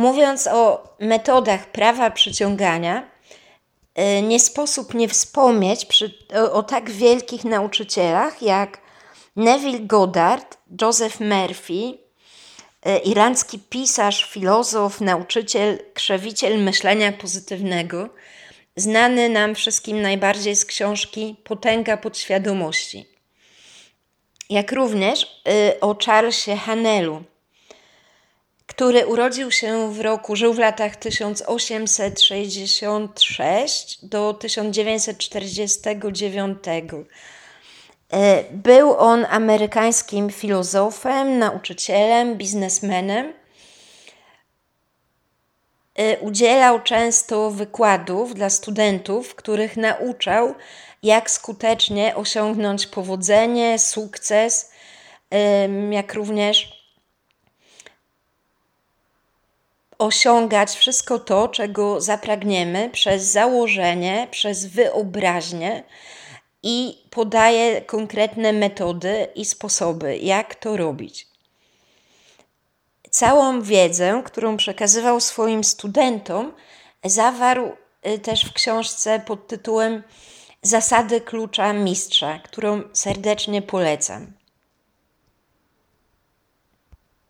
Mówiąc o metodach prawa przyciągania, y, nie sposób nie wspomnieć przy, o, o tak wielkich nauczycielach jak Neville Goddard, Joseph Murphy, y, irlandzki pisarz, filozof, nauczyciel, krzewiciel myślenia pozytywnego, znany nam wszystkim najbardziej z książki Potęga podświadomości. Jak również y, o Charlesie Hanelu, który urodził się w roku, żył w latach 1866 do 1949. E, był on amerykańskim filozofem, nauczycielem, biznesmenem. E, udzielał często wykładów dla studentów, których nauczał, jak skutecznie osiągnąć powodzenie, sukces, jak również osiągać wszystko to, czego zapragniemy przez założenie, przez wyobraźnię i podaje konkretne metody i sposoby, jak to robić. Całą wiedzę, którą przekazywał swoim studentom, zawarł y, też w książce pod tytułem Zasady klucza mistrza, którą serdecznie polecam.